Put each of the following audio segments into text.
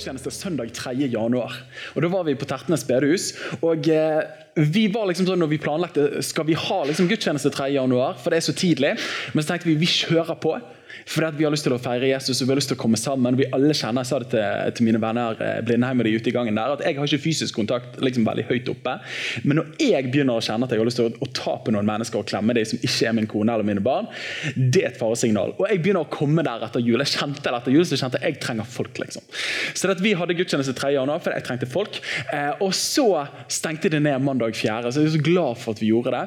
Gudstjeneste søndag 3. januar. og Da var vi på Tertnes bedehus. og eh, vi var liksom sånn når vi planlagte, Skal vi ha liksom gudstjeneste 3. januar, for det er så tidlig? Men så tenkte vi vi kjører på. Fordi Vi har lyst til å feire Jesus og vi har lyst til å komme sammen. Vi alle kjenner, Jeg sa det til, til mine venner eh, Blindheim og de ute i gangen der, at jeg har ikke fysisk kontakt liksom veldig høyt oppe. Men når jeg begynner å kjenne at jeg har lyst til å, å ta på noen mennesker og klemme dem som ikke er min kone eller mine barn, det er et faresignal. Og jeg begynner å komme der etter jul. Jeg kjente det etter jul, så jeg kjente jeg trenger folk. liksom. Så det at Vi hadde gudstjeneste 3. januar fordi jeg trengte folk. Eh, og så stengte det ned mandag 4., så jeg er så glad for at vi gjorde det.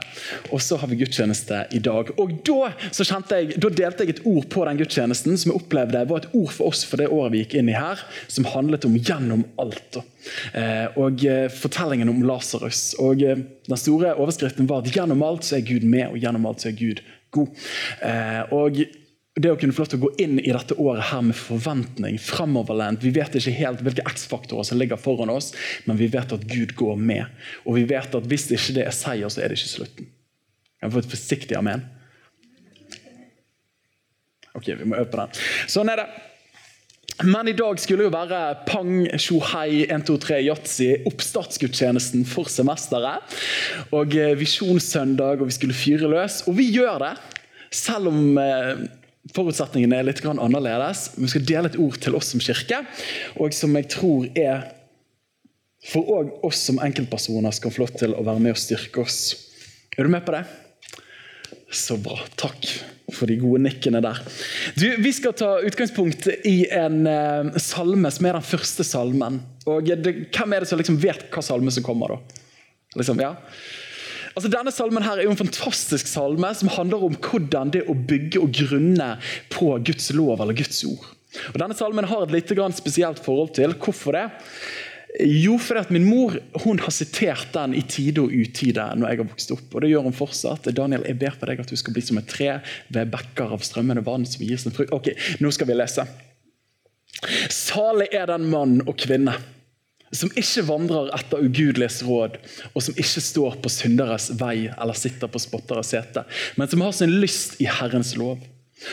Og så har vi gudstjeneste i dag. Og da, så jeg, da delte jeg et ord på den gudstjenesten som jeg opplevde var et ord for oss for det året vi gikk inn i her, som handlet om 'gjennom alt'. Eh, og eh, fortellingen om Lasarus. Og eh, Den store overskriften var at 'gjennom alt så er Gud med, og gjennom alt så er Gud god'. Og det å kunne få lov til å gå inn i dette året her med forventning, fremoverlent Vi vet ikke helt hvilke X-faktorer som ligger foran oss, men vi vet at Gud går med. Og vi vet at hvis ikke det er seier, så er det ikke slutten. Jeg får et forsiktig amen. Ok, vi må øve på den. Sånn er det. Men i dag skulle jo være pang, tjohei, 1, 2, 3, yatzy, oppstartsgudstjenesten for semesteret. Og eh, Visjonssøndag, og vi skulle fyre løs. Og vi gjør det, selv om eh, forutsetningene er litt annerledes. Vi skal dele et ord til oss som kirke, og som jeg tror er for òg oss som enkeltpersoner skal få lov til å være med og styrke oss. Er du med på det? Så bra. Takk for de gode nikkene der. Du, vi skal ta utgangspunkt i en eh, salme som er den første salmen. Og det, Hvem er det som liksom vet hva salme som kommer? da? Liksom, ja. Altså, denne salmen her er jo en fantastisk salme som handler om hvordan det å bygge og grunne på Guds lov eller Guds ord. Og Denne salmen har et litt spesielt forhold til. Hvorfor det? Jo, fordi min mor har sitert den i tide og utide når jeg har vokst opp. Og det gjør hun fortsatt. Daniel, jeg ber for deg at du skal bli som et tre ved bekker av strømmende vann som gir sin frukt. Ok, nå skal vi lese. Salig er den mann og kvinne som ikke vandrer etter ugudeliges råd, og som ikke står på synderes vei eller sitter på spotteres sete, men som har sin lyst i Herrens lov,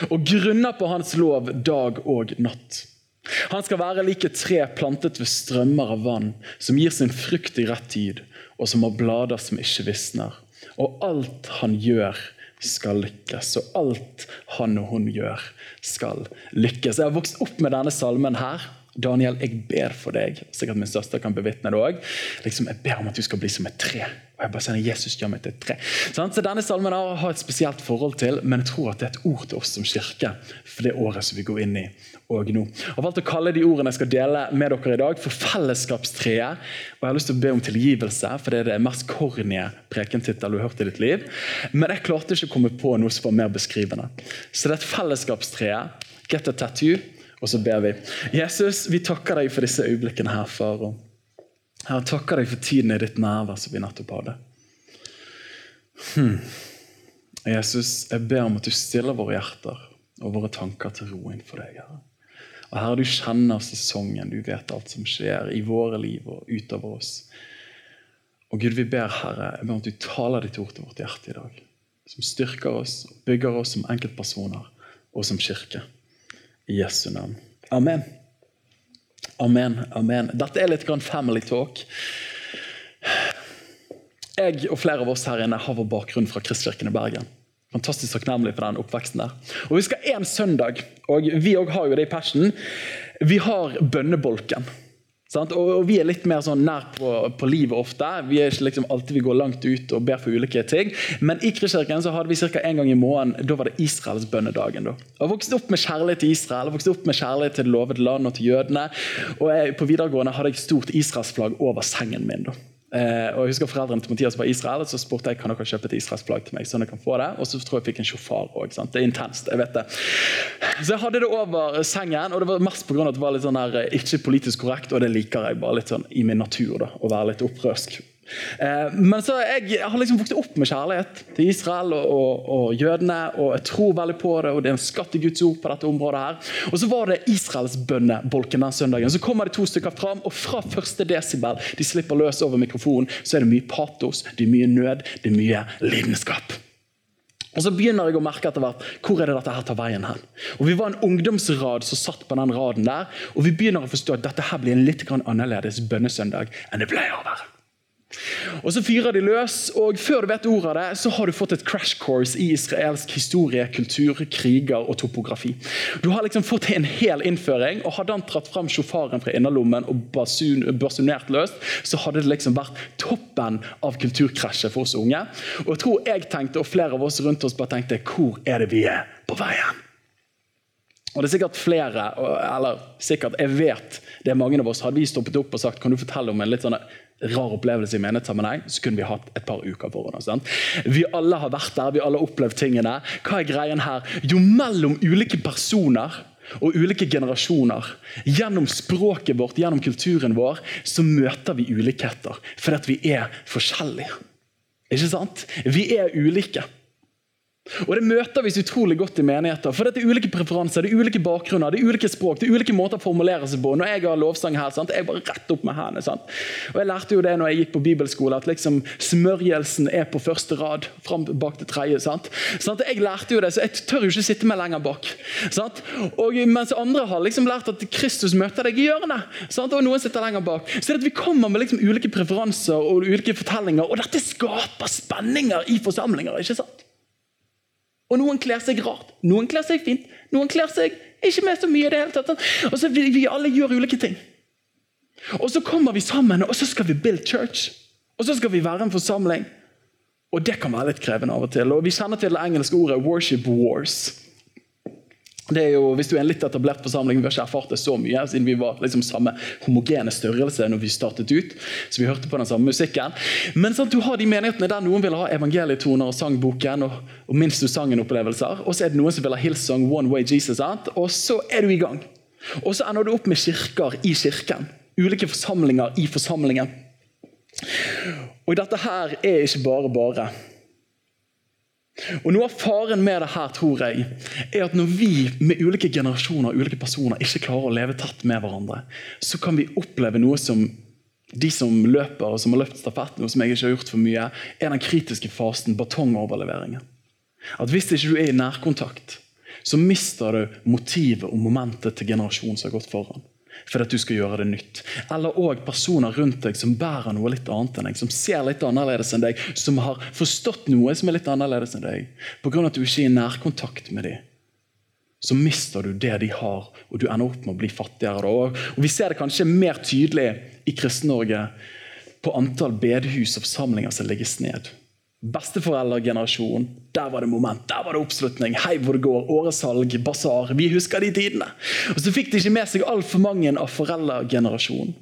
og grunner på Hans lov dag og natt. Han skal være like et tre plantet ved strømmer av vann, som gir sin frukt i rett tid, og som har blader som ikke visner. Og alt han gjør, skal lykkes, og alt han og hun gjør, skal lykkes. Jeg har vokst opp med denne salmen her. Daniel, jeg ber for deg. Sikkert min søster kan bevitne det òg. Liksom, jeg ber om at du skal bli som et tre. Og jeg bare sier, Jesus gjør meg til et tre. Sånn? Så Denne salmen har et spesielt forhold til, men jeg tror at det er et ord til oss som kirke for det året som vi går inn i og nå. Jeg har valgt å kalle de ordene jeg skal dele med dere i dag, for fellesskapstreet. Og jeg har lyst til å be om tilgivelse, for det er det mest kornige prekentittel du har hørt i ditt liv. Men jeg klarte ikke å komme på noe som var mer beskrivende. Så det er et fellesskapstreet. Get a tattoo. Og så ber vi. Jesus, vi takker deg for disse øyeblikkene her, far. Og jeg takker deg for tiden i ditt nærvær som vi nettopp hadde. Hmm. Jesus, jeg ber om at du stiller våre hjerter og våre tanker til ro innenfor deg. Herre. Og Herre, du kjenner sesongen, du vet alt som skjer i våre liv og utover oss. Og Gud, vi ber Herre, jeg ber om at du taler ditt ord til vårt hjerte i dag. Som styrker oss, bygger oss som enkeltpersoner og som kirke. I Jesu navn. Amen. Amen. amen. Dette er litt grann family talk. Jeg og flere av oss her inne har vår bakgrunn fra Kristkirken i Bergen. Fantastisk takknemlig for den oppveksten der. Og Vi skal en søndag, og vi òg har jo det i persen. Vi har bønnebolken. Sant? Og Vi er litt mer sånn nær på, på, livet ofte. Vi er ikke liksom alltid vi går langt ut og ber for ulike ting. Men i Kristkirken hadde vi ca. en gang i måneden da var det Israels bønnedagen. Da. Jeg har vokst opp med kjærlighet til Israel, jeg har vokst opp med kjærlighet til det lovede land og til jødene. Og jeg, På videregående hadde jeg stort Israelsflagg over sengen min. da. Eh, og jeg husker Foreldrene til Mathias var i Israel, og så spurte jeg kan dere kjøpe et israelsk plagg til meg. sånn jeg kan få det. Og så tror jeg jeg fikk en sjåfar òg. Det er intenst. jeg vet det. Så jeg hadde det over sengen, og det var mest pga. at det var litt sånn der, eh, ikke politisk korrekt, og det liker jeg bare litt sånn i min natur. da, Å være litt opprørsk. Eh, men så jeg har liksom vokst opp med kjærlighet til Israel og, og, og, jødene. og Jeg tror veldig på det, og det er en skatt i Guds ord på dette området. her. Og Så var det Israelsbønnebolken den søndagen. Så kommer det to stykker fram, og fra første desibel de slipper løs over mikrofonen, så er det mye patos, det er mye nød, det er mye lidenskap. Og Så begynner jeg å merke etter hvert hvor er det dette her tar veien hen. Og Vi var en ungdomsrad som satt på den raden der, og vi begynner å forstå at dette her blir en litt annerledes bønnesøndag enn det pleier å være. Og Så fyrer de løs, og før du vet ordet av det, så har du fått et crash course i israelsk historie, kultur, kriger og topografi. Du har liksom fått en hel innføring, og hadde han tratt fram sjåfaren fra innerlommen og basun, basunert løst, så hadde det liksom vært toppen av kulturkrasjet for oss unge. Og jeg tror jeg tenkte, og flere av oss rundt oss bare tenkte hvor er det vi er på veien? Og det er sikkert flere, eller sikkert, jeg vet det er mange av oss. Hadde vi stoppet opp og sagt kan du fortelle om en litt sånn rar opplevelse i menighetssammenheng, så kunne vi hatt et par uker foran oss. Sant? Vi alle har vært der, vi alle har opplevd tingene. Hva er greien her? Jo, mellom ulike personer og ulike generasjoner, gjennom språket vårt, gjennom kulturen vår, så møter vi ulikheter. Fordi vi er forskjellige. Ikke sant? Vi er ulike. Og Det møter vi så utrolig godt i menigheter. For det er ulike preferanser, det er ulike bakgrunner, det er ulike språk, det er ulike måter å formulere seg på. Når jeg har lovsang her, sant? jeg bare rett opp med hendene. Sant? Og Jeg lærte jo det når jeg gikk på bibelskole, at liksom smørjelsen er på første rad. fram bak til tredje. Sant? sant? jeg lærte jo det, så jeg tør jo ikke sitte meg lenger bak. Sant? Og Mens andre har liksom lært at Kristus møter deg i hjørnet, og noen sitter lenger bak. Så det at vi kommer med liksom ulike preferanser og ulike fortellinger, og dette skaper spenninger i forsamlinger. ikke sant? Og noen kler seg rart, noen kler seg fint, noen kler seg ikke med så mye. i det hele tatt. Og så vi, vi alle gjør ulike ting. Og så kommer vi sammen, og så skal vi build church. Og så skal vi være en forsamling. Og det kan være litt krevende av og til. Og Vi kjenner til det engelske ordet 'worship wars'. Det er jo, hvis du er en litt etablert forsamling, vi har ikke erfart det så mye, siden vi var liksom samme homogene størrelse når vi startet ut. så vi hørte på den samme musikken. Men sånn, du har de menighetene der noen vil ha evangelietoner og sangboken og, og minst du sangen-opplevelser. Og så er det noen som vil ha Hillsong, One Way Jesus. Sant? Og så er du i gang. Og så ender du opp med kirker i kirken. Ulike forsamlinger i forsamlingen. Og dette her er ikke bare bare. Og Noe av faren med det her tror jeg, er at når vi med ulike generasjoner ulike personer, ikke klarer å leve tett med hverandre, så kan vi oppleve noe som de som løper og som har løpt stafetten, og som jeg ikke har gjort for mye, er den kritiske fasen, batongoverleveringen. At Hvis ikke du er i nærkontakt, så mister du motivet og momentet til generasjonen som har gått foran for at du skal gjøre det nytt. Eller òg personer rundt deg som bærer noe litt annet enn deg, som ser litt annerledes enn deg, som har forstått noe som er litt annerledes enn deg. Pga. at du ikke er i nærkontakt med dem, så mister du det de har, og du ender opp med å bli fattigere. Og Vi ser det kanskje mer tydelig i Kristen-Norge på antall bedehus og forsamlinger som legges ned. Besteforeldregenerasjon, der var det moment, der var det oppslutning. Hei hvor det går, åresalg, basar. Vi husker de tidene. Og Så fikk de ikke med seg altfor mange av foreldregenerasjonen.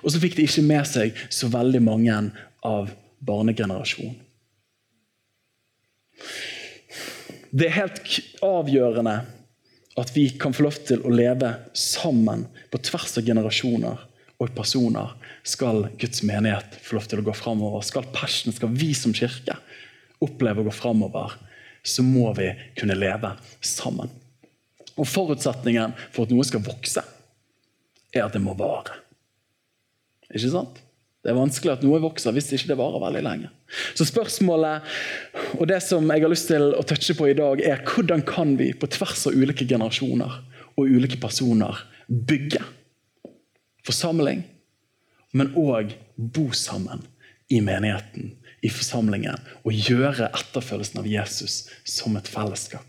Og så fikk de ikke med seg så veldig mange av barnegenerasjonen. Det er helt avgjørende at vi kan få lov til å leve sammen på tvers av generasjoner og personer skal Guds menighet få lov til å gå framover. Skal Passion, skal vi som kirke oppleve å gå framover, så må vi kunne leve sammen. Og Forutsetningen for at noe skal vokse, er at det må vare. Ikke sant? Det er vanskelig at noe vokser hvis ikke det varer veldig lenge. Så spørsmålet og det som jeg har lyst til å touche på i dag, er hvordan kan vi på tvers av ulike generasjoner og ulike personer bygge forsamling, men òg bo sammen i menigheten, i forsamlingen, og gjøre etterfølgelsen av Jesus som et fellesskap.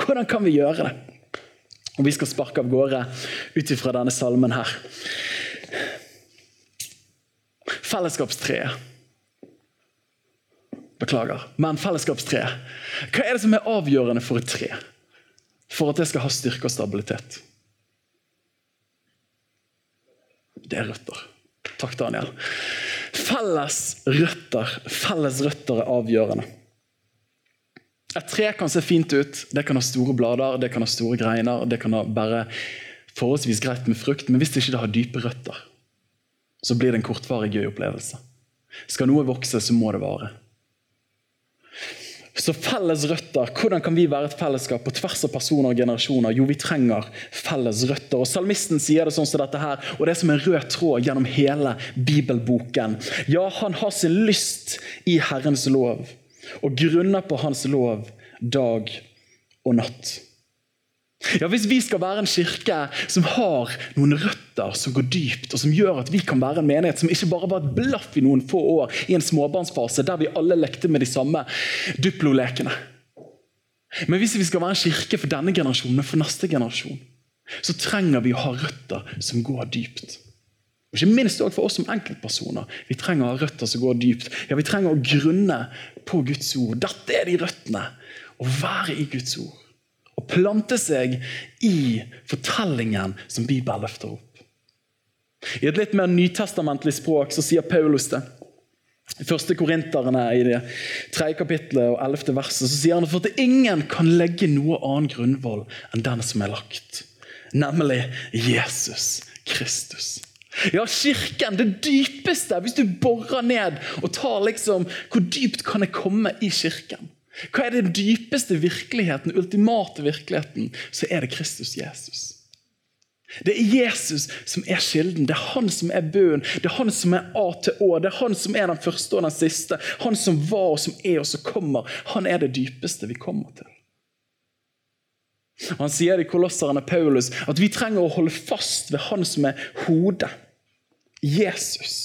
Hvordan kan vi gjøre det? Og Vi skal sparke av gårde ut ifra denne salmen her. Fellesskapstreet. Beklager, men fellesskapstreet. Hva er det som er avgjørende for et tre? For at det skal ha styrke og stabilitet? Det er røtter. Takk, Daniel. Felles røtter, felles røtter er avgjørende. Et tre kan se fint ut, det kan ha store blader, det kan ha store greiner, det kan ha bare forholdsvis greit med frukt, men hvis det ikke har dype røtter, så blir det en kortvarig gøy opplevelse. Skal noe vokse, så må det vare. Så felles røtter, Hvordan kan vi være et fellesskap på tvers av personer og generasjoner? Jo, vi trenger felles røtter. Og Salmisten sier det sånn som dette her, og det er som en rød tråd gjennom hele bibelboken. Ja, han har sin lyst i Herrens lov og grunner på hans lov dag og natt. Ja, Hvis vi skal være en kirke som har noen røtter som går dypt, og som gjør at vi kan være en menighet som ikke bare var et blaff i noen få år i en småbarnsfase der vi alle lekte med de samme Duplo-lekene Men hvis vi skal være en kirke for denne generasjonen og for neste generasjon, så trenger vi å ha røtter som går dypt. Og Ikke minst også for oss som enkeltpersoner. Vi trenger å ha røtter som går dypt. Ja, Vi trenger å grunne på Guds ord. Dette er de røttene. Å være i Guds ord Å plante seg i fortellingen som Bibelen løfter opp. I et litt mer nytestamentlig språk så sier Paulus det. I første Korinterne i det tredje kapittelet og ellevte verset så sier han for at ingen kan legge noe annen grunnvoll enn den som er lagt, nemlig Jesus Kristus. Ja, Kirken, det dypeste, hvis du borer ned og tar liksom Hvor dypt kan jeg komme i kirken? Hva er den dypeste virkeligheten, ultimate virkeligheten? Så er det Kristus Jesus. Det er Jesus som er kilden. Det er han som er bøen. Det er han som er A til Å. Det er han som er den første og den siste. Han som var og som er og som kommer. Han er det dypeste vi kommer til. Han sier det i Kolosserne Paulus at vi trenger å holde fast ved han som er hodet. Jesus.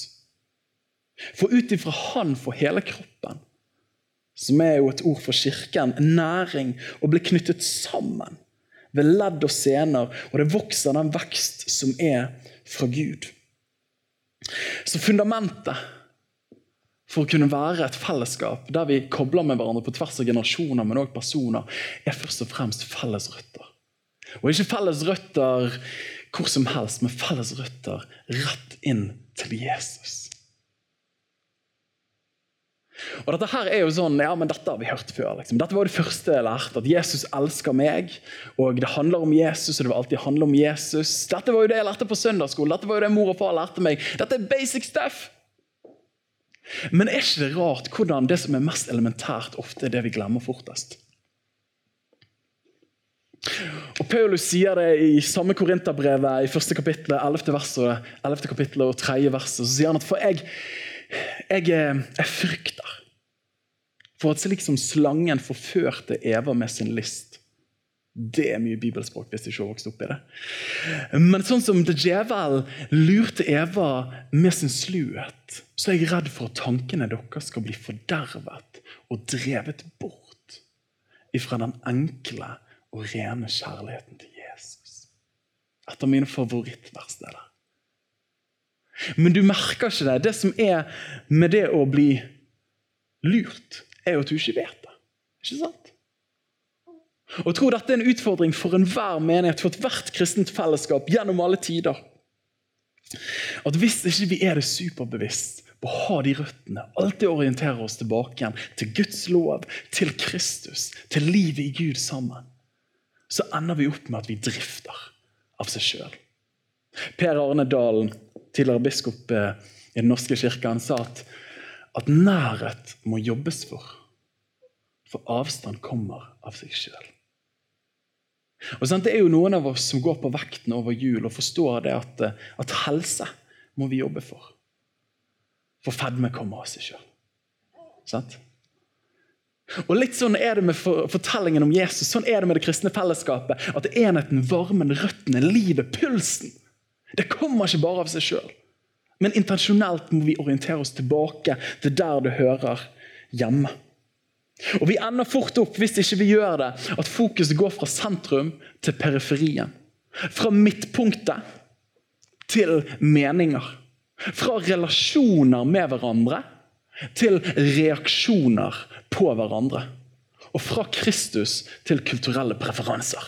For ut ifra han får hele kroppen som er jo et ord for kirken, næring og blir knyttet sammen ved ledd og sener, og det vokser den vekst som er fra Gud. Så fundamentet for å kunne være et fellesskap der vi kobler med hverandre på tvers av generasjoner, men også personer, er først og fremst felles røtter. Og ikke felles røtter hvor som helst, men felles røtter rett inn til Jesus. Og Dette her er jo sånn, ja, men dette har vi hørt før. Liksom. Dette var det første jeg lærte. At Jesus elsker meg, og det handler om Jesus. og det vil alltid handle om Jesus. Dette var jo det jeg lærte på søndagsskolen. Dette var jo det mor og far lærte meg. Dette er basic stuff. Men er ikke det rart hvordan det som er mest elementært, ofte er det vi glemmer fortest? Og Paulus sier det i samme Korinterbrevet i første kapittel, 11. verset, og 11. kapittel og 3. verset. Så sier han at for jeg jeg, jeg frykter for at liksom slangen forførte Eva med sin list Det er mye bibelspråk hvis du ikke har vokst opp i det. Men sånn som djevel lurte Eva med sin sluhet, så er jeg redd for at tankene deres skal bli fordervet og drevet bort ifra den enkle og rene kjærligheten til Jesus. Et av mine favorittverksteder. der. Men du merker ikke det. Det som er med det å bli lurt, er jo at du ikke vet det. Ikke sant? Og Jeg tror dette er en utfordring for enhver menighet, for ethvert kristent fellesskap gjennom alle tider. At hvis ikke vi er det superbevisst på å ha de røttene, alltid orientere oss tilbake igjen til Guds lov, til Kristus, til livet i Gud sammen, så ender vi opp med at vi drifter av seg sjøl. Per Arne Dalen tidligere biskop eh, i Den norske kirke, han sa at, at nærhet må jobbes for. For avstand kommer av seg sjøl. Det er jo noen av oss som går på vekten over jul og forstår det at, eh, at helse må vi jobbe for. For fedme kommer av seg sjøl. Og Litt sånn er det med fortellingen om Jesus, sånn er det med det kristne fellesskapet. At enheten, varmen, røttene, livet, pulsen det kommer ikke bare av seg sjøl. Men intensjonelt må vi orientere oss tilbake til der det hører hjemme. Og Vi ender fort opp hvis ikke vi gjør det, at fokuset går fra sentrum til periferien. Fra midtpunktet til meninger. Fra relasjoner med hverandre til reaksjoner på hverandre. Og fra Kristus til kulturelle preferanser.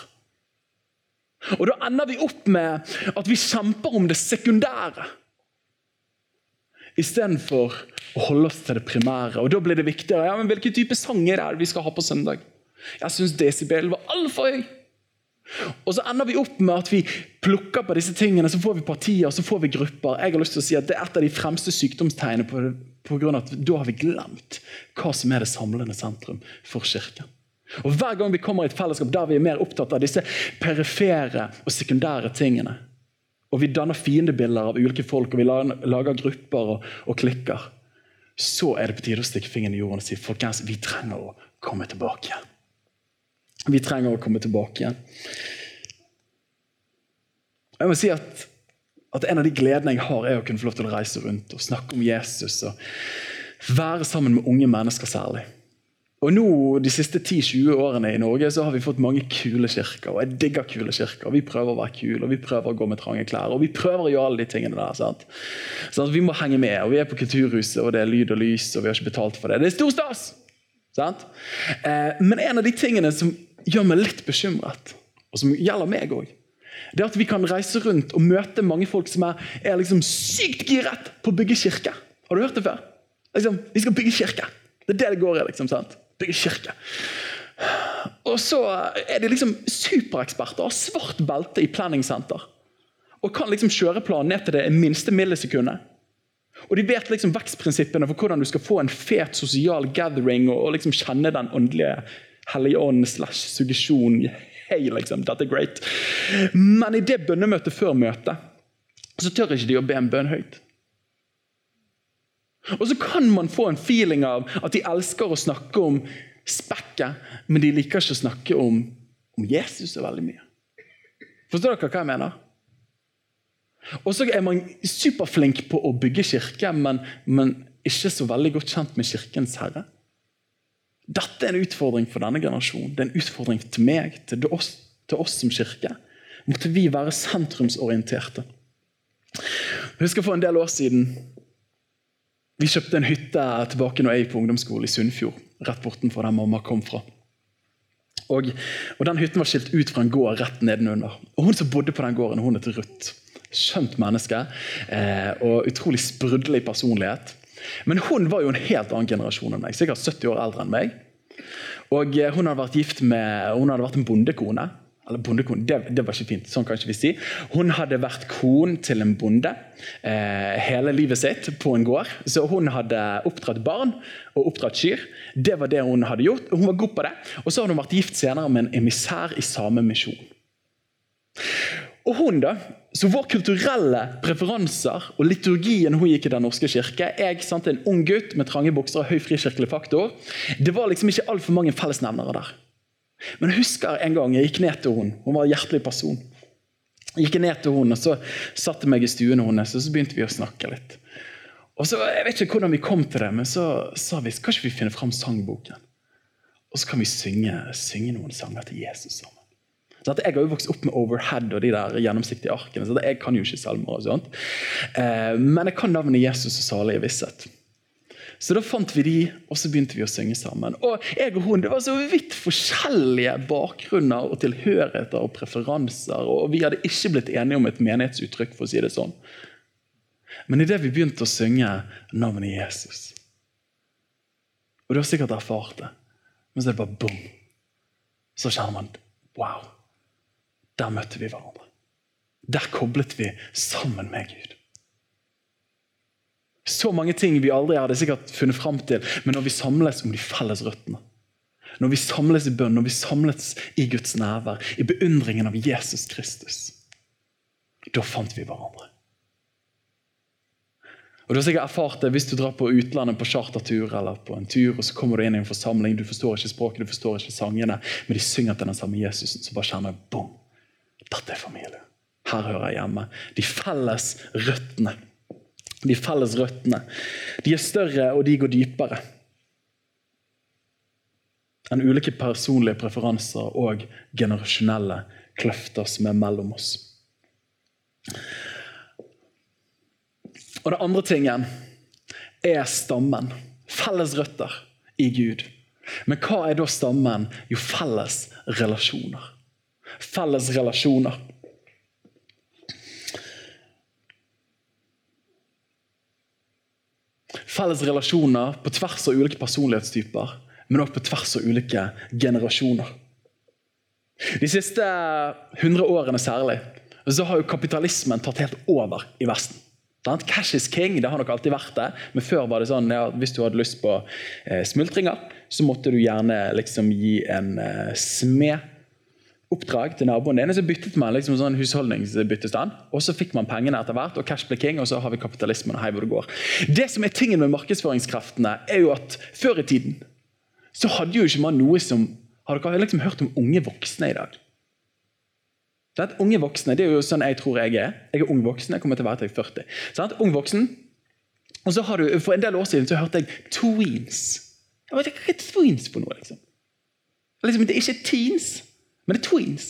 Og Da ender vi opp med at vi kjemper om det sekundære Istedenfor å holde oss til det primære. Og Da blir det viktigere. ja, men Hvilken type sanger er det vi skal ha på søndag? Jeg syns desibel var altfor høy. Og så ender vi opp med at vi plukker på disse tingene, så får vi partier så får vi grupper. Jeg har lyst til å si at Det er et av de fremste sykdomstegnene på, på grunn av at da har vi glemt hva som er det samlende sentrum for Kirken. Og Hver gang vi kommer i et fellesskap der vi er mer opptatt av disse perifere og sekundære tingene, og vi danner fiendebilder av ulike folk og vi lager grupper og, og klikker, så er det på tide å stikke fingeren i jorden og si folkens, vi trenger å komme tilbake igjen. Vi trenger å komme tilbake igjen. Jeg må si at, at En av de gledene jeg har, er å kunne få lov til å reise rundt og snakke om Jesus. og Være sammen med unge mennesker særlig. Og nå, De siste 10-20 årene i Norge så har vi fått mange kule kirker. og jeg digger kule kirker. Vi prøver å være kule, og vi prøver å gå med trange klær. og Vi prøver å gjøre alle de tingene der. sant? Så Vi må henge med. og Vi er på Kulturhuset, og det er lyd og lys, og vi har ikke betalt for det. Det er stor stas! Sant? Eh, men en av de tingene som gjør meg litt bekymret, og som gjelder meg òg, det er at vi kan reise rundt og møte mange folk som er, er liksom sykt giret på å bygge kirke. Har du hørt det før? Liksom, vi skal bygge kirke. Det er det det går i. liksom, sant? Bygge kirke. Og så er de liksom supereksperter, har svart belte i planning center. Og kan liksom kjøre planen ned til det minste millisekundet. Og de vet liksom vekstprinsippene for hvordan du skal få en fet sosial gathering og, liksom kjenne den åndelige hellige ånd slash suggesjon. Hei, liksom, dette er great. Men i det bønnemøtet før møtet så tør ikke de å be en bønn høyt. Og så kan man få en feeling av at de elsker å snakke om spekket, men de liker ikke å snakke om, om Jesus så veldig mye. Forstår dere hva jeg mener? Og så er man superflink på å bygge kirke, men, men ikke så veldig godt kjent med Kirkens herre. Dette er en utfordring for denne generasjonen. Det er en utfordring til meg, til oss, til oss som kirke. Måtte vi være sentrumsorienterte. Jeg husker For en del år siden vi kjøpte en hytte tilbake når jeg gikk på ungdomsskole i Sunnfjord. Rett bortenfor der mamma kom fra. Og, og, Den hytten var skilt ut fra en gård rett nedenunder. Og Hun som bodde på den gården, hun heter Ruth. Skjønt menneske eh, og utrolig sprudlende personlighet. Men hun var jo en helt annen generasjon enn meg. Sikkert 70 år eldre enn meg. Og eh, Hun hadde vært gift med, hun hadde vært en bondekone. Eller bondekone, det, det, var ikke fint. sånn kan ikke vi si. Hun hadde vært kon til en bonde eh, hele livet sitt på en gård. Så hun hadde oppdratt barn og oppdratt kyr. Det var det hun hadde gjort. Hun var god på det. Og så hadde hun vært gift senere med en emissær i samme misjon. Og hun da, så Våre kulturelle preferanser og liturgien hun gikk i Den norske kirke Jeg sant, en ung gutt med trange bukser og høy frikirkelig faktor. Det var liksom ikke altfor mange fellesnevnere der. Men jeg husker en gang jeg gikk ned til henne. Hun var en hjertelig person. Jeg gikk ned til henne og så satte meg i stuen hennes og så begynte vi å snakke litt. Og så, Jeg vet ikke hvordan vi kom til det, men så sa vi kan ikke vi finne fram sangboken. Og så kan vi synge, synge noen sanger til Jesus sammen. Så jeg har jo vokst opp med overhead og de der gjennomsiktige arkene. så Jeg kan jo ikke salmer. og sånt. Eh, men jeg kan navnet Jesus og salige visshet. Så da fant vi de, og så begynte vi å synge sammen. Og jeg og hun, Det var så vidt forskjellige bakgrunner og tilhørigheter og preferanser. Og vi hadde ikke blitt enige om et menighetsuttrykk, for å si det sånn. Men idet vi begynte å synge navnet Jesus Og du har sikkert erfart det, men så er det bare bom. Så kjenner man wow. Der møtte vi hverandre. Der koblet vi sammen med Gud. Så mange ting vi aldri hadde sikkert funnet fram til, men når vi samles om de felles røttene. Når vi samles i bønn, når vi samles i Guds nærvær, i beundringen av Jesus Kristus. Da fant vi hverandre. Og Du har sikkert erfart det hvis du drar på utlandet på chartertur eller på en tur, og så kommer du inn i en forsamling, du forstår ikke språket, du forstår ikke sangene, men de synger til den samme Jesusen, så bare kjenner jeg bom. Dette er familie. Her hører jeg hjemme. De felles røttene de felles røttene. De er større, og de går dypere enn ulike personlige preferanser og generasjonelle kløfter som er mellom oss. Og Det andre tingen er stammen. Felles røtter i Gud. Men hva er da stammen? Jo, felles relasjoner. Felles relasjoner. Felles relasjoner på tvers av ulike personlighetstyper, men også på tvers av ulike generasjoner. De siste 100 årene særlig, så har jo kapitalismen tatt helt over i Vesten. Cash is king, det har nok alltid vært det. Men før var det sånn ja, hvis du hadde lyst på eh, smultringer, så måtte du gjerne liksom gi en eh, smed oppdrag til naboen din. Så byttet man liksom sånn husholdningsbyttestand, og så fikk man pengene etter hvert. og cash ble king, og så har vi kapitalismen og hei hvor det går. Det som er tingen med markedsføringskreftene, er jo at før i tiden så hadde jo ikke man noe som Har dere liksom hørt om unge voksne i dag? Sånn, unge voksne, Det er jo sånn jeg tror jeg er. Jeg er ung voksen, jeg kommer til å være til jeg er 40. Sånn, ung voksen. Og så har du, For en del år siden så hørte jeg tweens. Hva er tweens for noe? liksom? liksom det er ikke teens, men det er tweens.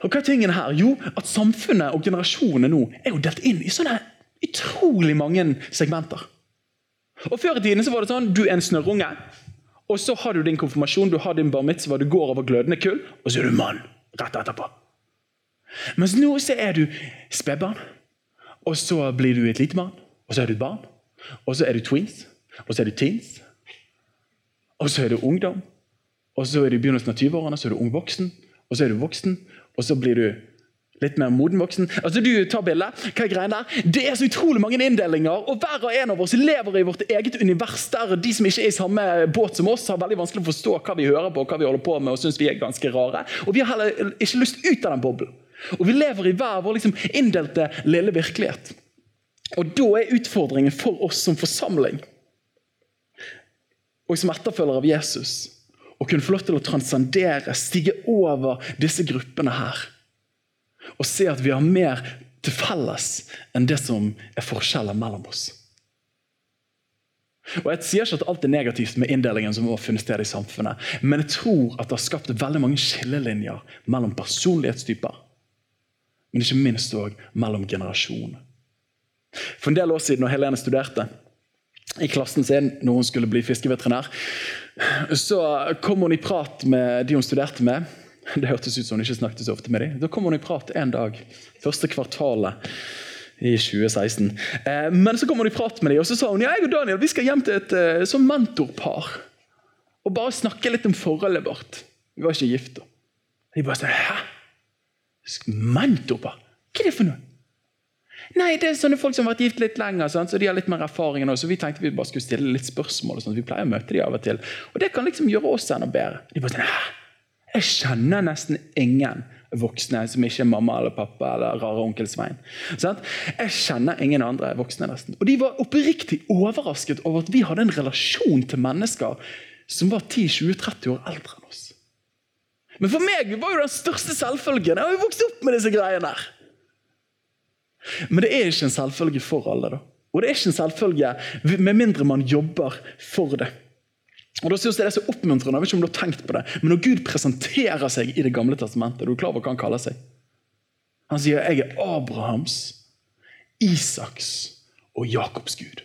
Og hva er tingen her? Jo, at samfunnet og generasjonene nå er jo delt inn i sånne utrolig mange segmenter. Og Før i tiden så var det sånn du er en snørrunge, og så har du din konfirmasjon, du har din bar mitzvah, du går over glødende kull, og så er du mann rett etterpå. Mens nå så er du spedbarn, og så blir du et lite barn, og så er du et barn, og så er du tweens, og så er du teens, og så er du ungdom, og så er du i begynnelsen av 20-årene, så er du ung voksen, og så er du voksen, og så blir du litt mer moden voksen. Altså, du tar bildet. Hva er greia der? Det er så utrolig mange inndelinger, og hver og en av oss lever i vårt eget univers der de som ikke er i samme båt som oss, har veldig vanskelig å forstå hva vi hører på, hva vi holder på med, og syns vi er ganske rare. Og vi har heller ikke lyst ut av den boblen. Og vi lever i hver vår liksom, inndelte lille virkelighet. Og da er utfordringen for oss som forsamling og som etterfølger av Jesus å kunne få lov til å transcendere, stige over disse gruppene her og se at vi har mer til felles enn det som er forskjeller mellom oss. Og Jeg sier ikke at alt er negativt med inndelingen som har funnet sted i samfunnet, men jeg tror at det har skapt veldig mange skillelinjer mellom personlighetstyper, men ikke minst òg mellom generasjoner. For en del år siden, når Helene studerte i klassen sin når hun skulle bli fiskeveterinær, så kom hun i prat med de hun studerte med, det hørtes ut som hun ikke snakket så ofte med dem. Da kom hun i prat en dag. Første kvartalet i 2016. Eh, men så kom hun i prat med dem, og så sa hun ja, jeg og Daniel vi skal hjem til et sånn mentorpar. Og bare snakke litt om forholdet vårt. Vi var ikke gift da. De bare sånn Hæ? Mentorpar? Hva er det for noe? Nei, det er sånne folk som har vært gift litt lenger, sånn, så de har litt mer erfaring. Nå, så vi tenkte vi bare skulle stille litt spørsmål. og sånt. Vi pleier å møte dem av og til. Og det kan liksom gjøre oss enda bedre. De bare sånn? Jeg kjenner nesten ingen voksne som ikke er mamma eller pappa eller rare onkel Svein. Jeg kjenner ingen andre voksne nesten. Og De var oppriktig overrasket over at vi hadde en relasjon til mennesker som var 10-20-30 år eldre enn oss. Men for meg var jo den største selvfølgen. Jeg har jo vokst opp med disse greiene der. Men det er ikke en selvfølge for alle. da. Og det er ikke en selvfølge med mindre man jobber for det. Og da synes jeg Det er så oppmuntrende. jeg vet ikke om du har tenkt på det, Men når Gud presenterer seg i Det gamle testamentet, er du klar over hva han kaller seg? Han sier 'Jeg er Abrahams, Isaks og Jakobs Gud'.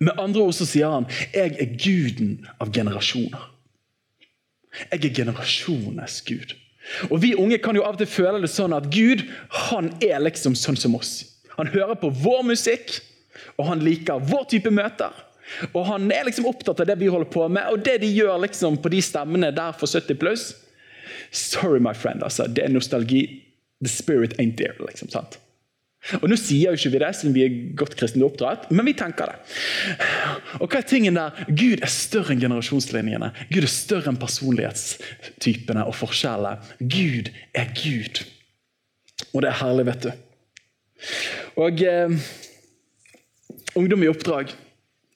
Med andre ord så sier han 'Jeg er guden av generasjoner'. Jeg er generasjonenes Gud. Og Vi unge kan jo av og til føle det sånn at Gud han er liksom sånn som oss. Han hører på vår musikk, og han liker vår type møter. Og Han er liksom opptatt av det vi holder på med, og det de gjør liksom på de stemmene der for 70 pluss. Sorry, my friend. altså, Det er nostalgi. The spirit ain't there. liksom, sant? Og Nå sier jo ikke vi det, siden vi er godt kristent oppdratt, men vi tenker det. Og hva er tingen der? Gud er større enn generasjonslinjene. Gud er større enn personlighetstypene og forskjellene. Gud er Gud. Og det er herlig, vet du. Og eh, Ungdom i oppdrag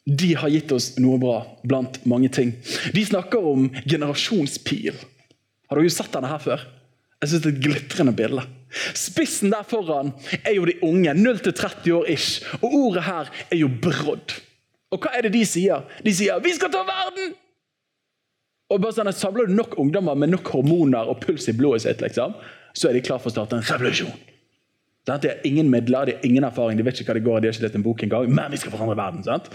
de har gitt oss noe bra blant mange ting. De snakker om generasjonspil. Har dere sett denne her før? Jeg synes Det er et glitrende bilde. Spissen der foran er jo de unge, 0-30 år ish. Og ordet her er jo brodd. Og hva er det de sier? De sier 'vi skal ta verden'! Og bare sånn, Samler du nok ungdommer med nok hormoner og puls i blodet sitt, liksom, så er de klar for å starte en revolusjon. De har ingen midler, de har ingen erfaring, de vet ikke hva det går de har ikke lest en bok engang. Men vi skal forandre verden, sant?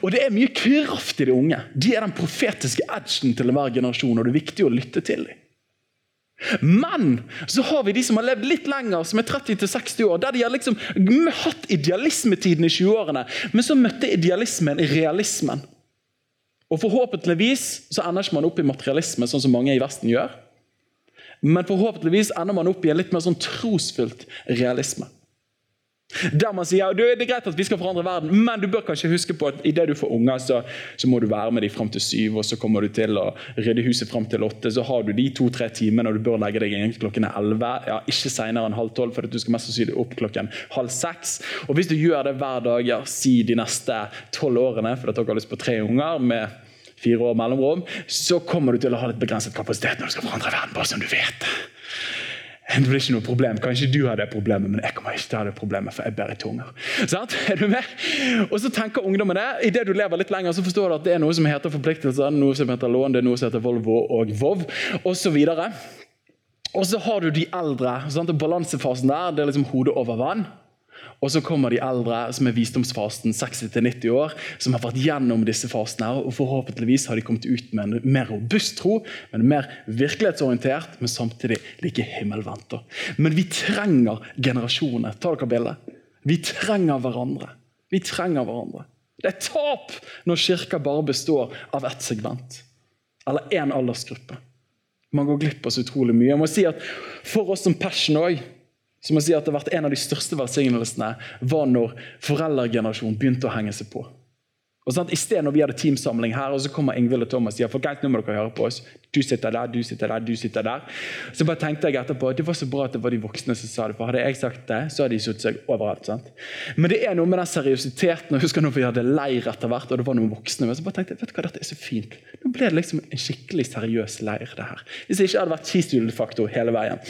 Og det er mye kraft i de unge. De er den profetiske edgen til enhver generasjon, og det er viktig å lytte til dem. Men så har vi de som har levd litt lenger, som er 30-60 år, der de har liksom hatt idealismetiden i 20-årene, men så møtte idealismen i realismen. Og Forhåpentligvis så ender ikke man opp i materialisme, sånn som mange i Vesten gjør. Men forhåpentligvis ender man opp i en litt mer sånn trosfylt realisme. Der man sier det er greit at vi skal forandre verden, men du bør kanskje huske på at idet du får unger, så, så, må du være med dem fram til syv, og så kommer du til å rydde huset fram til åtte. Så har du de to-tre timene, og du bør legge deg inn klokken elleve. Ja, ikke senere enn halv tolv, for du skal mest sannsynlig opp klokken halv seks. Og hvis du gjør det hver dag, ja, si de neste tolv årene, for dere har lyst på tre unger med fire år mellomrom, så kommer du til å ha litt begrenset kapasitet når du skal forandre verden, bare som du vet. Det blir ikke noe problem. Kanskje du har det problemet, men jeg kommer ikke til å ha det problemet, for jeg bærer tunger. Sånn? Er du med? Og så tenker ungdommen det. Idet du lever litt lenger, så forstår du at det er noe som heter forpliktelser, noe som heter lån, det er noe som heter Volvo og Vov osv. Og så har du de eldre. Sant? Balansefasen der det er liksom hodet over vann. Og så kommer de eldre, som er visdomsfasten, 60-90 år, som har vært gjennom disse fasene. her, og Forhåpentligvis har de kommet ut med en mer robust tro, men mer virkelighetsorientert, men samtidig like himmelvendt. Men vi trenger generasjoner. Ta dere bildet. Vi trenger hverandre. Vi trenger hverandre. Det er tap når kirka bare består av ett segment eller én aldersgruppe. Man går glipp av så utrolig mye. Jeg må si at For oss som Passion også, som må si at det har vært En av de største velsignelsene var når foreldregenerasjonen begynte å henge seg på. Og sant? I stedet når vi hadde teamsamling her, og så kommer Ingvild og Thomas og sier folkens, nå må dere høre på oss. Du sitter der, du sitter der, du sitter der. Så bare tenkte jeg etterpå at det var så bra at det var de voksne som sa det. For hadde jeg sagt det, så hadde de satt seg overalt. sant? Men det er noe med den seriøsiteten. Jeg husker når vi hadde leir etter hvert, og det var noen voksne. Men så bare tenkte jeg, vet du hva, dette er så fint. Nå ble det liksom en skikkelig seriøs leir. det her. Hvis det ikke hadde vært skistudiefaktor hele veien.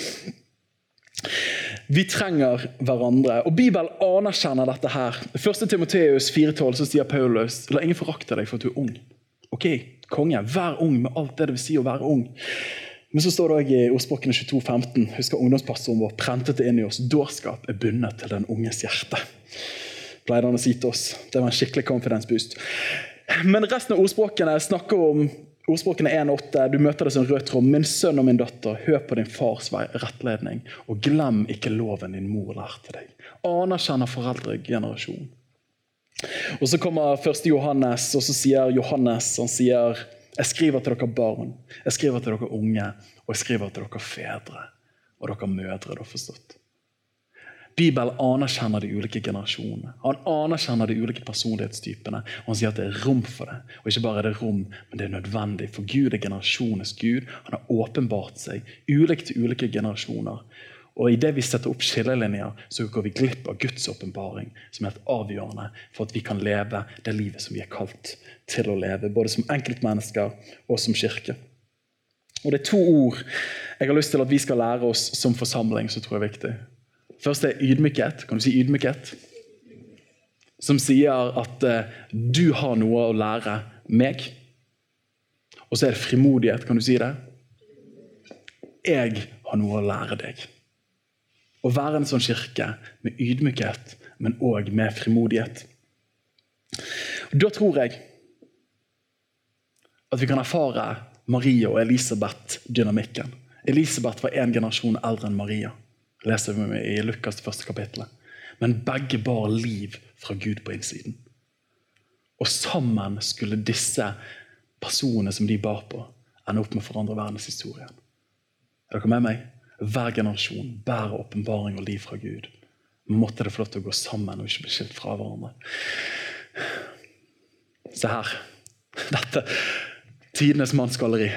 Vi trenger hverandre. Og Bibelen anerkjenner dette her. 1. Timoteus 4,12 så sier Paulus la ingen forakte deg for at du er ung. Ok, konge, Vær ung med alt det det vil si å være ung. Men så står det også i ordspråkene 22,15 husker ungdomspastoren vår prentet det inn i oss. Dårskap er bundet til den unges hjerte. Pleide han å si til oss. Det var en skikkelig confidence boost. Men resten av ordspråkene snakker om Ordspråkene 1,8. Du møter det som rød tråd. Min sønn og min datter, hør på din fars rettledning, og glem ikke loven din mor lærte deg. Anerkjenner foreldregenerasjonen. Og Så kommer 1. Johannes, og så sier Johannes han sier, jeg skriver til dere barn, jeg skriver til dere unge, og jeg skriver til dere fedre og dere mødre. Du forstått. Bibelen anerkjenner de ulike generasjonene. Han anerkjenner de ulike personlighetstypene. og Han sier at det er rom for det. Og ikke bare er det rom, men det er nødvendig. For Gud er generasjonenes Gud. Han har åpenbart seg ulikt til ulike generasjoner. Og Idet vi setter opp skillelinjer, så går vi glipp av Guds åpenbaring, som er helt avgjørende for at vi kan leve det livet som vi er kalt til å leve, både som enkeltmennesker og som kirke. Og Det er to ord jeg har lyst til at vi skal lære oss som forsamling, som tror jeg er viktig. Først er ydmykhet. Kan du si ydmykhet? Som sier at uh, du har noe å lære meg. Og så er det frimodighet. Kan du si det? Jeg har noe å lære deg. Å være en sånn kirke med ydmykhet, men òg med frimodighet. Da tror jeg at vi kan erfare Maria og Elisabeth-dynamikken. Elisabeth var én generasjon eldre enn Maria leser vi i Lukas første kapittel. Men begge bar liv fra Gud på innsiden. Og sammen skulle disse personene som de bar på, ende opp med å forandre verdenshistorien. Er dere med meg? Hver generasjon bærer åpenbaring og liv fra Gud. Måtte det få lov til å gå sammen og ikke bli skilt fra hverandre. Se her. Dette tidenes mannsgalleri.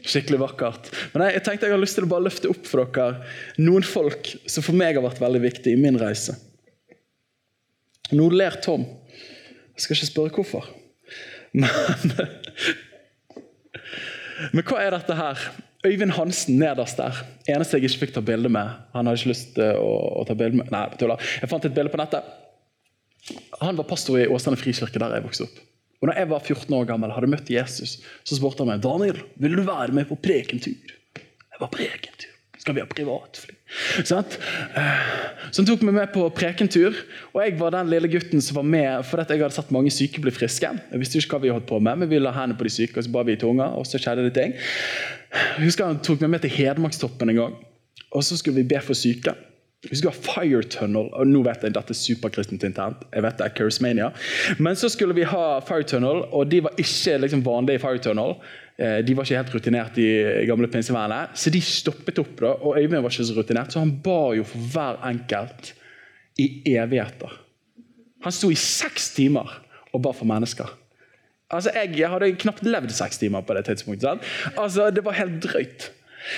Skikkelig vakkert. Men jeg, jeg, tenkte jeg har lyst til å bare løfte opp for dere noen folk som for meg har vært veldig viktige i min reise. Nå ler Tom. Jeg skal ikke spørre hvorfor. Men, men hva er dette her? Øyvind Hansen nederst der. Eneste jeg ikke fikk ta bilde med. Han hadde ikke lyst til å, å ta bilde med Nei, tuller. Jeg fant et bilde på nettet. Han var pastor i Åsane frikirke der jeg vokste opp. Og når jeg var 14 år gammel hadde møtt Jesus, så spurte han meg Daniel, vil du være med på prekentur. Jeg var prekentur. Skal vi ha privatfly? Eh, så han tok meg med på prekentur. Og jeg var den lille gutten som var med fordi jeg hadde sett mange syke bli friske. Jeg visste ikke hva vi holdt på med, men vi la hendene på de syke, og så ba vi i tunga, og så skjedde det ting. Jeg husker Han tok meg med til Hedmarkstoppen en gang, og så skulle vi be for syke. Vi ha Fire Tunnel. og Nå vet jeg dette er superkristent internt. jeg vet det er Charismania. Men så skulle vi ha Fire Tunnel, og de var ikke liksom vanlige Fire Tunnel. Eh, de var ikke helt rutinert, de gamle pinsevennene. Så de stoppet opp. da, og Øyvind var ikke så rutinert, så han ba jo for hver enkelt i evigheter. Han sto i seks timer og ba for mennesker. Altså, Jeg hadde knapt levd seks timer på det tidspunktet. Sant? Altså, Det var helt drøyt.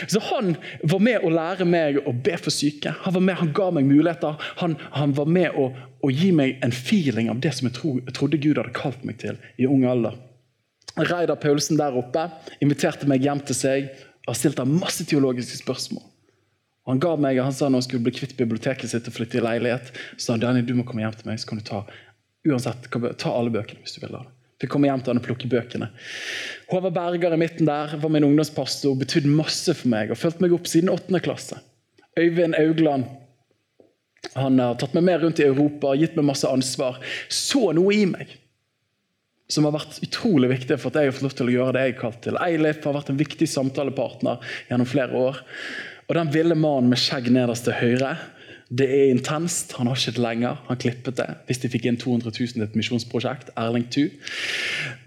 Så Han var med å lære meg å be for syke. Han var med, han ga meg muligheter. Han, han var med å, å, gi meg en feeling av det som jeg, tro, jeg trodde Gud hadde kalt meg til i ung alder. Reidar Paulsen der oppe inviterte meg hjem til seg og stilte masse teologiske spørsmål. Han ga meg, han sa når han skulle bli kvitt biblioteket sitt og flytte i leilighet, så sa han Daniel, du må komme hjem til meg, så kan du ta uansett, ta alle bøkene hvis du vil. da. Fikk komme hjem til han og plukke bøkene. Håvard Berger i midten der var min ungdomspastor, betydde masse for meg og fulgte meg opp siden 8. klasse. Øyvind Augland han har tatt meg med rundt i Europa, gitt meg masse ansvar. Så noe i meg som har vært utrolig viktig for at jeg har fått lov til å gjøre det jeg er kalt til. Eilif har vært en viktig samtalepartner gjennom flere år. Og den ville mannen med skjegg nederst til høyre det er intenst. Han har ikke det lenger. Han klippet det. Hvis de fikk inn 200 000 til et misjonsprosjekt. Erling 2.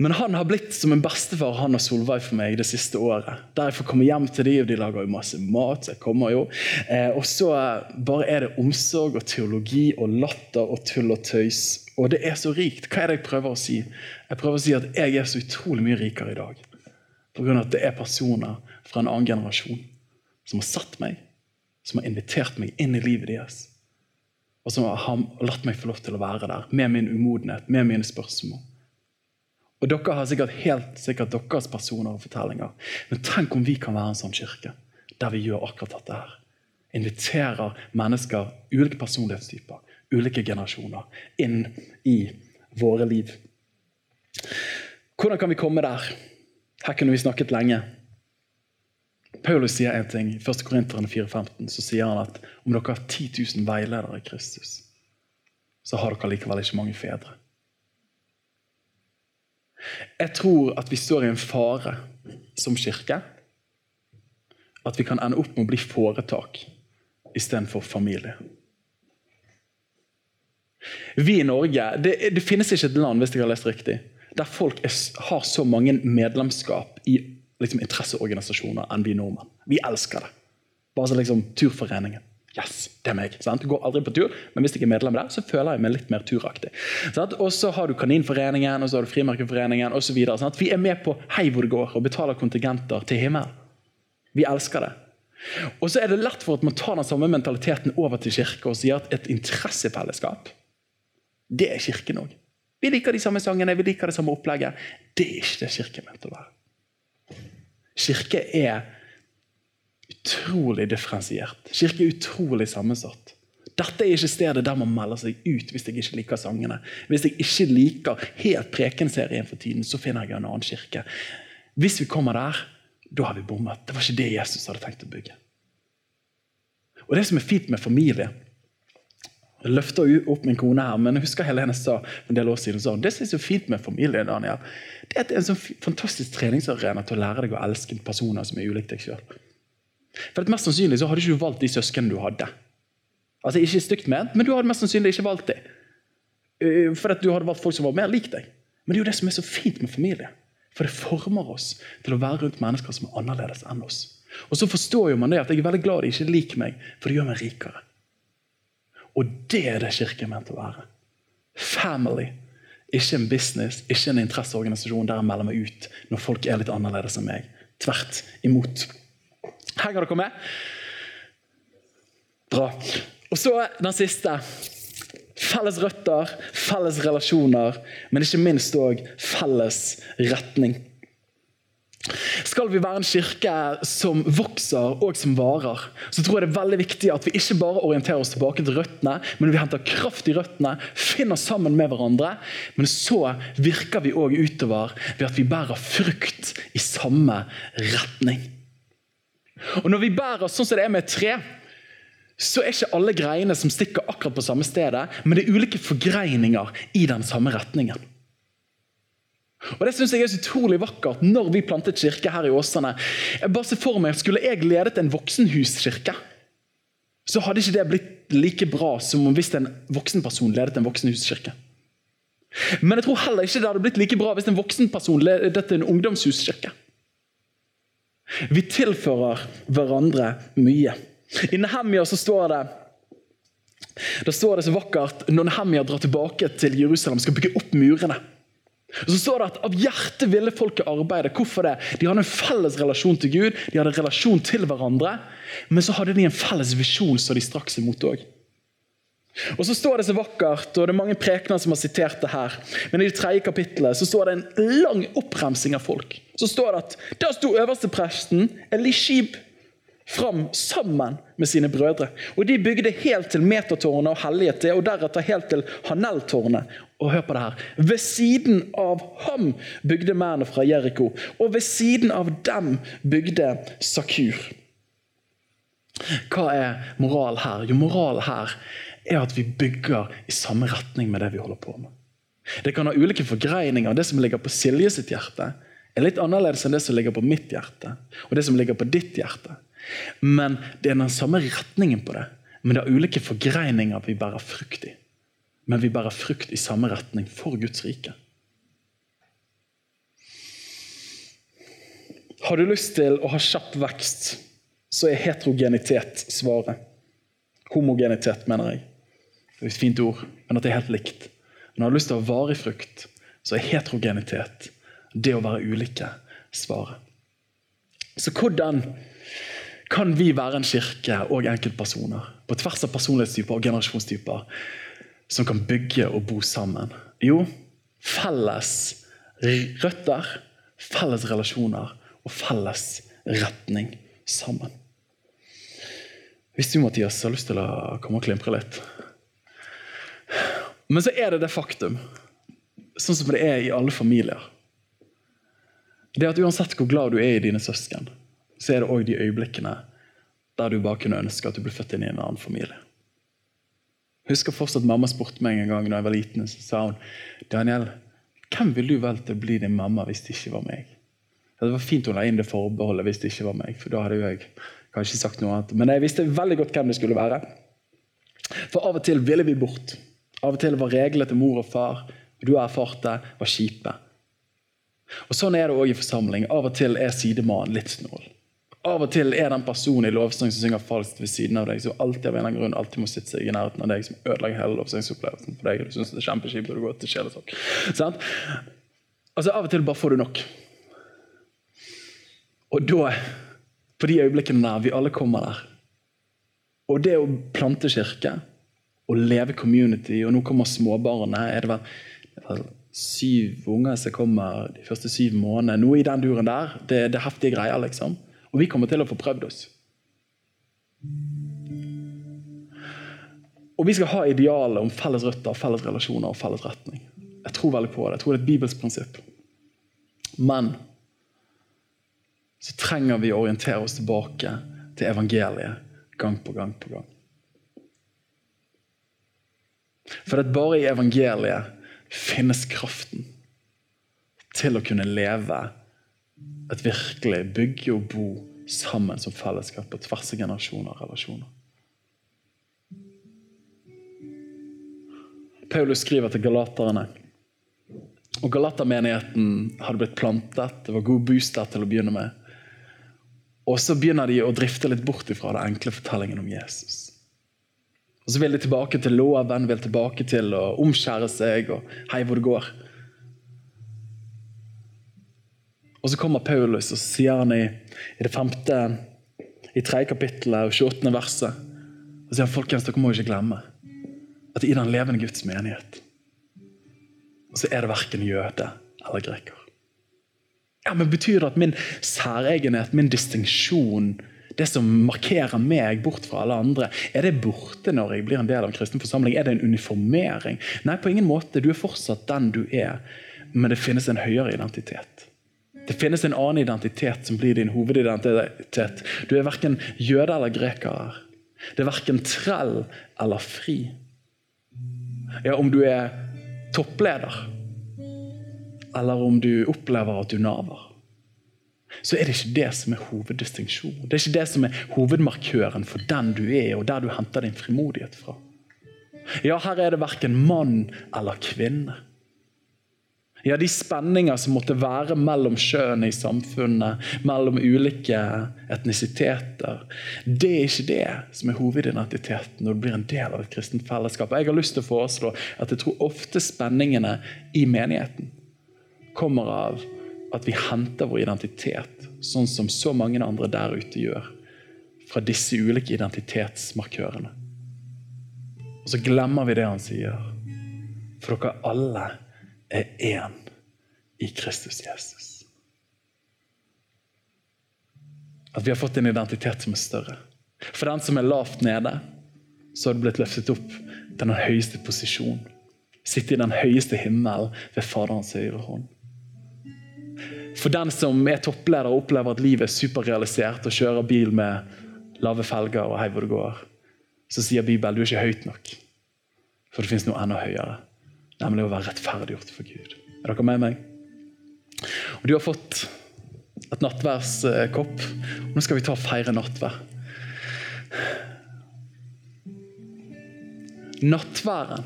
Men han har blitt som en bestefar han og Solveig for meg det siste året. Der jeg får komme hjem til dem, og de lager jo masse mat. så jeg kommer jo. Eh, og så bare er det omsorg og teologi og latter og tull og tøys. Og det er så rikt. Hva er det jeg prøver å si? Jeg prøver å si at jeg er så utrolig mye rikere i dag. Pga. at det er personer fra en annen generasjon som har satt meg som har invitert meg inn i livet deres. Og som har latt meg få lov til å være der med min umodenhet, med mine spørsmål. Og Dere har sikkert helt sikkert deres personer og fortellinger. Men tenk om vi kan være en sånn kirke der vi gjør akkurat dette her. Inviterer mennesker, ulike personlighetstyper, ulike generasjoner, inn i våre liv. Hvordan kan vi komme der? Her kunne vi snakket lenge. Paulus sier en ting. I 1. Korinteren 4,15 så sier han at om dere har 10 000 veiledere i Kristus, så har dere likevel ikke mange fedre. Jeg tror at vi står i en fare som kirke. At vi kan ende opp med å bli foretak istedenfor familie. Vi i Norge, det, det, finnes ikke et land hvis jeg har lest riktig, der folk er, har så mange medlemskap i liksom, interesseorganisasjoner enn vi nordmenn. Vi elsker det. Bare så liksom Turforeningen. Yes, det er meg. Sant? Du går aldri på tur, men hvis jeg er medlem der, så føler jeg meg litt mer turaktig. Og så har du Kaninforeningen og så har du Frimerkeforeningen osv. Vi er med på hei hvor det går, og betaler kontingenter til himmelen. Vi elsker det. Og så er det lett for at man tar den samme mentaliteten over til kirke og sier at et interessefellesskap, det er kirken òg. Vi liker de samme sangene, vi liker det samme opplegget. Det er ikke det kirken er ment å være. Kirke er utrolig differensiert. Kirke er utrolig sammensatt. Dette er ikke stedet der man melder seg ut hvis jeg ikke liker sangene. Hvis jeg ikke liker helt Prekenserien for tiden, så finner jeg en annen kirke. Hvis vi kommer der, da har vi bommet. Det var ikke det Jesus hadde tenkt å bygge. Og Det som er fint med familie Jeg løfter opp min kone her, men jeg husker Helene sa en del år siden sånn, det som er så fint med familie, Daniel, det er at det er en sånn fantastisk treningsarena til å lære deg å elske personer som er ulikt deg sjøl. For Mest sannsynlig så hadde du ikke valgt de søsknene du hadde. Altså Ikke stygt ment, men du hadde mest sannsynlig ikke valgt dem. Eh, for at du hadde valgt folk som var mer lik deg. Men det er jo det som er så fint med familie. For det former oss til å være rundt mennesker som er annerledes enn oss. Og så forstår jo man det at jeg er veldig glad de ikke liker meg, for det gjør meg rikere. Og det er det kirke er ment å være. Family. Ikke en business, ikke en interesseorganisasjon der jeg melder meg ut når folk er litt annerledes enn meg. Tvert imot. Kan dere med. Bra. Og så den siste. Felles røtter, felles relasjoner, men ikke minst òg felles retning. Skal vi være en kirke som vokser og som varer, så tror jeg det er veldig viktig at vi ikke bare orienterer oss tilbake til røttene, men vi henter kraft i røttene, finner sammen med hverandre. Men så virker vi òg utover ved at vi bærer frukt i samme retning. Og Når vi bærer sånn som det er med et tre, så er ikke alle greiene som stikker akkurat på samme stedet, men det er ulike forgreininger i den samme retningen. Og Det synes jeg er så utrolig vakkert når vi plantet kirke her i Åsane. Jeg bare ser for meg, Skulle jeg ledet en voksenhuskirke, så hadde ikke det blitt like bra som hvis en voksenperson ledet en voksenhuskirke. Men jeg tror heller ikke det hadde blitt like bra hvis en voksenperson ledet en ungdomshuskirke. Vi tilfører hverandre mye. I Nehemia så står det da står det så vakkert når Nehemia drar tilbake til Jerusalem skal bygge opp murene. Og så står det at Av hjertet ville folket arbeide. Hvorfor det? De hadde en felles relasjon til Gud, de hadde en relasjon til hverandre, men så hadde de en felles visjon som de straks imot òg. Og så står det så vakkert, og det er mange prekener som har sitert det her, men i det tredje kapittelet så står det en lang oppremsing av folk. Så står det at da sto øverstepresten Elishib fram sammen med sine brødre. Og De bygde helt til metertårnet og hellighet og deretter helt til Hanelltårnet. Og hør på det her. Ved siden av ham bygde mennene fra Jeriko, og ved siden av dem bygde Sakur. Hva er moral her? Jo, moral her er at vi bygger i samme retning med det vi holder på med. Det kan ha ulike forgreininger. Det som ligger på Silje sitt hjerte, er litt annerledes enn det som ligger på mitt hjerte, og det som ligger på ditt hjerte. Men det er den samme retningen på det. Men det er ulike forgreininger vi bærer frukt i. Men vi bærer frukt i samme retning for Guds rike. Har du lyst til å ha kjapp vekst, så er heterogenitet svaret. Homogenitet, mener jeg. Det er et fint ord, men at det er helt likt. Men har du lyst til å ha varig frukt, så er heterogenitet, det å være ulike, svaret. Så hvordan kan vi være en kirke og enkeltpersoner på tvers av personlighetstyper og generasjonstyper som kan bygge og bo sammen? Jo, felles røtter, felles relasjoner og felles retning sammen. Hvis du Mathias, har lyst til å komme og klimpre litt Men så er det det faktum, sånn som det er i alle familier Det at uansett hvor glad du er i dine søsken, så er det òg de øyeblikkene der du bare kunne ønske at du ble født inn i en annen familie. Husker fortsatt Mamma spurte meg en gang da jeg var liten, så sa hun Daniel, hvem ville du valgt å bli din mamma hvis det ikke var meg? Det var fint hun la inn det forbeholdet hvis det ikke var meg. for da hadde jeg kanskje sagt noe annet. Men jeg visste veldig godt hvem det skulle være. For av og til ville vi bort. Av og til var reglene til mor og far du har erfart det, var kjipe. Og Sånn er det òg i forsamling. Av og til er sidemannen litt snål. Av og til er den personen i lovsang som synger falskt ved siden av deg, som alltid av en eller annen grunn alltid må sitte seg i nærheten av deg, som ødelegger hele lovsangsopplevelsen for deg. og du synes det er kjempekjipt å gå til sjelesorg. Altså, av og til bare får du nok. Og da, på de øyeblikkene der vi alle kommer der Og det å plante kirke og leve community, og nå kommer småbarnet er det vel, det er vel syv unger som kommer de første syv månedene. Noe i den duren der. Det, det er heftige greier, liksom. Og vi kommer til å få prøvd oss. Og vi skal ha idealet om felles røtter, felles relasjoner og felles retning. Jeg tror veldig på det. Jeg tror det er et bibelsk prinsipp. Men så trenger vi å orientere oss tilbake til evangeliet gang på gang på gang. For det er bare i evangeliet finnes kraften til å kunne leve et virkelig bygge og bo sammen som fellesskap på tvers av generasjoner og relasjoner. Paulus skriver til galaterne. Og Galatermenigheten hadde blitt plantet, det var god bostad til å begynne med. Og så begynner de å drifte litt bort ifra den enkle fortellingen om Jesus. Og Så vil de tilbake til loven, vil tilbake til å omskjære seg og hei hvor det går. Og Så kommer Paulus og så sier han i, i det femte, i tredje kapittelet og 28. verset og sier han, folkens, dere må ikke glemme at i den levende Guds menighet så er det verken jøde eller greker. Ja, men Betyr det at min særegenhet, min distinksjon, det som markerer meg bort fra alle andre, er det borte når jeg blir en del av en kristen forsamling? Er det en uniformering? Nei, på ingen måte. Du er fortsatt den du er, men det finnes en høyere identitet. Det finnes en annen identitet som blir din hovedidentitet. Du er verken jøde eller greker. Det er verken trell eller fri. Ja, om du er toppleder, eller om du opplever at du naver, så er det ikke det som er hoveddistinksjonen. Det er ikke det som er hovedmarkøren for den du er, og der du henter din frimodighet fra. Ja, her er det verken mann eller kvinne. Ja, De spenninger som måtte være mellom kjønnene i samfunnet, mellom ulike etnisiteter, det er ikke det som er hovedidentiteten når du blir en del av et kristent fellesskap. Jeg har lyst til å foreslå at jeg tror ofte spenningene i menigheten kommer av at vi henter vår identitet, sånn som så mange andre der ute gjør, fra disse ulike identitetsmarkørene. Og så glemmer vi det han sier. For dere alle er én i Kristus Jesus. At vi har fått en identitet som er større. For den som er lavt nede, så har det blitt løftet opp til den høyeste posisjon. Sitte i den høyeste himmelen ved Faderens høyre hånd. For den som er toppleder og opplever at livet er superrealisert og kjører bil med lave felger og hei hvor det går, så sier Bibelen du er ikke høyt nok. For det fins noe enda høyere nemlig å være rettferdiggjort for Gud. Er dere med meg? Og Du har fått et nattværskopp. Nå skal vi ta og feire nattvær. Nattværen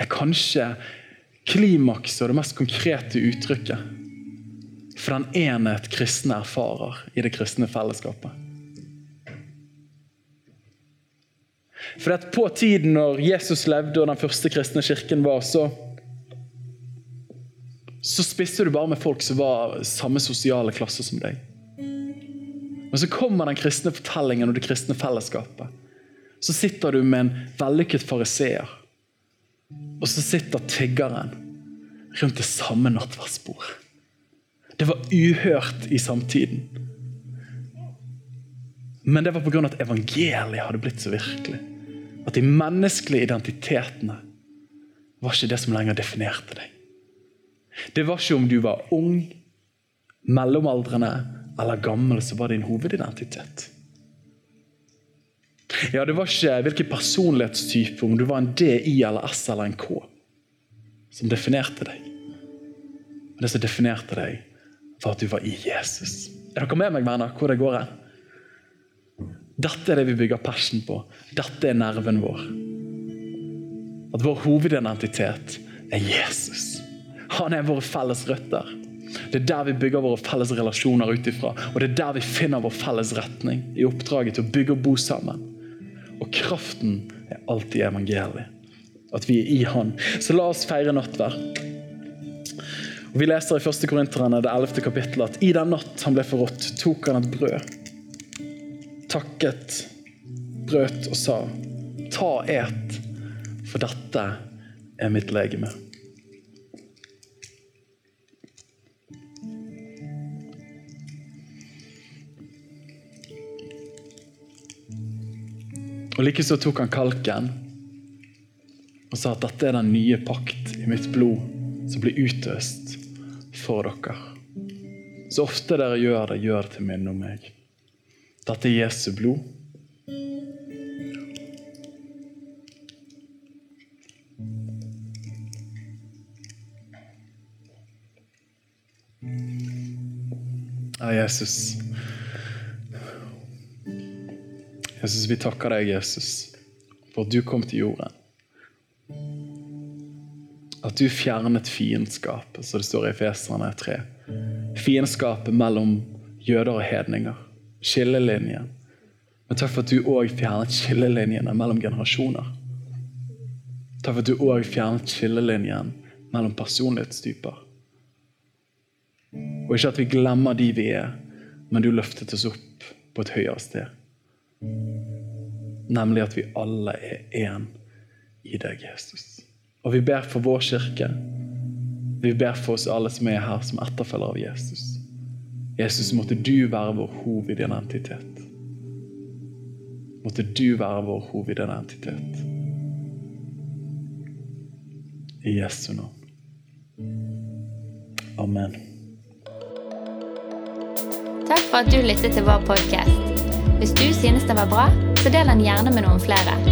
er kanskje klimakset og det mest konkrete uttrykket for den enhet kristne erfarer i det kristne fellesskapet. For at På tiden når Jesus levde og den første kristne kirken var, så, så spiste du bare med folk som var samme sosiale klasse som deg. Men så kommer den kristne fortellingen og det kristne fellesskapet. Så sitter du med en vellykket fariseer, og så sitter tiggeren rundt det samme nattverdsbordet. Det var uhørt i samtiden. Men det var pga. at evangeliet hadde blitt så virkelig. At de menneskelige identitetene var ikke det som lenger definerte deg. Det var ikke om du var ung, mellomaldrende eller gammel som var din hovedidentitet. Ja, Det var ikke hvilken personlighetstype, om du var en DI eller S eller en K, som definerte deg. Men det som definerte deg, var at du var i Jesus. Er dere med meg, venner, hvor det går hen? Dette er det vi bygger passion på. Dette er nerven vår. At vår hovedidentitet er Jesus. Han er våre felles røtter. Det er der vi bygger våre felles relasjoner ut ifra. Og det er der vi finner vår felles retning i oppdraget til å bygge og bo sammen. Og kraften er alltid evangeliet. At vi er i Han. Så la oss feire nattverd. Vi leser i 1. Korinterne det 11. kapittelet at i den natt han ble forrådt, tok han et brød takket, brøt og sa, ta et, for dette er mitt legeme. Og Likeså tok han kalken og sa at dette er den nye pakt i mitt blod som blir utøst for dere. Så ofte dere gjør det, gjør det til minne om meg. Dette er Jesu blod. Ja, Jesus. Jesus, vi takker deg, Jesus, for at du kom til jorden. At du fjernet fiendskapet, som det står i Efeserne 3. Fiendskapet mellom jøder og hedninger skillelinjen. Men takk for at du òg fjernet skillelinjene mellom generasjoner. Takk for at du òg fjernet skillelinjen mellom personlighetstyper. Og ikke at vi glemmer de vi er, men du løftet oss opp på et høyere sted. Nemlig at vi alle er én i deg, Jesus. Og vi ber for vår kirke. Vi ber for oss alle som er her, som etterfølger av Jesus. Jesus, måtte du være vår hovedidentitet. Måtte du være vår hovedidentitet. I Jesu navn. Amen. Takk for at du lyttet til vår podkast. Hvis du synes den var bra, så del den gjerne med noen flere.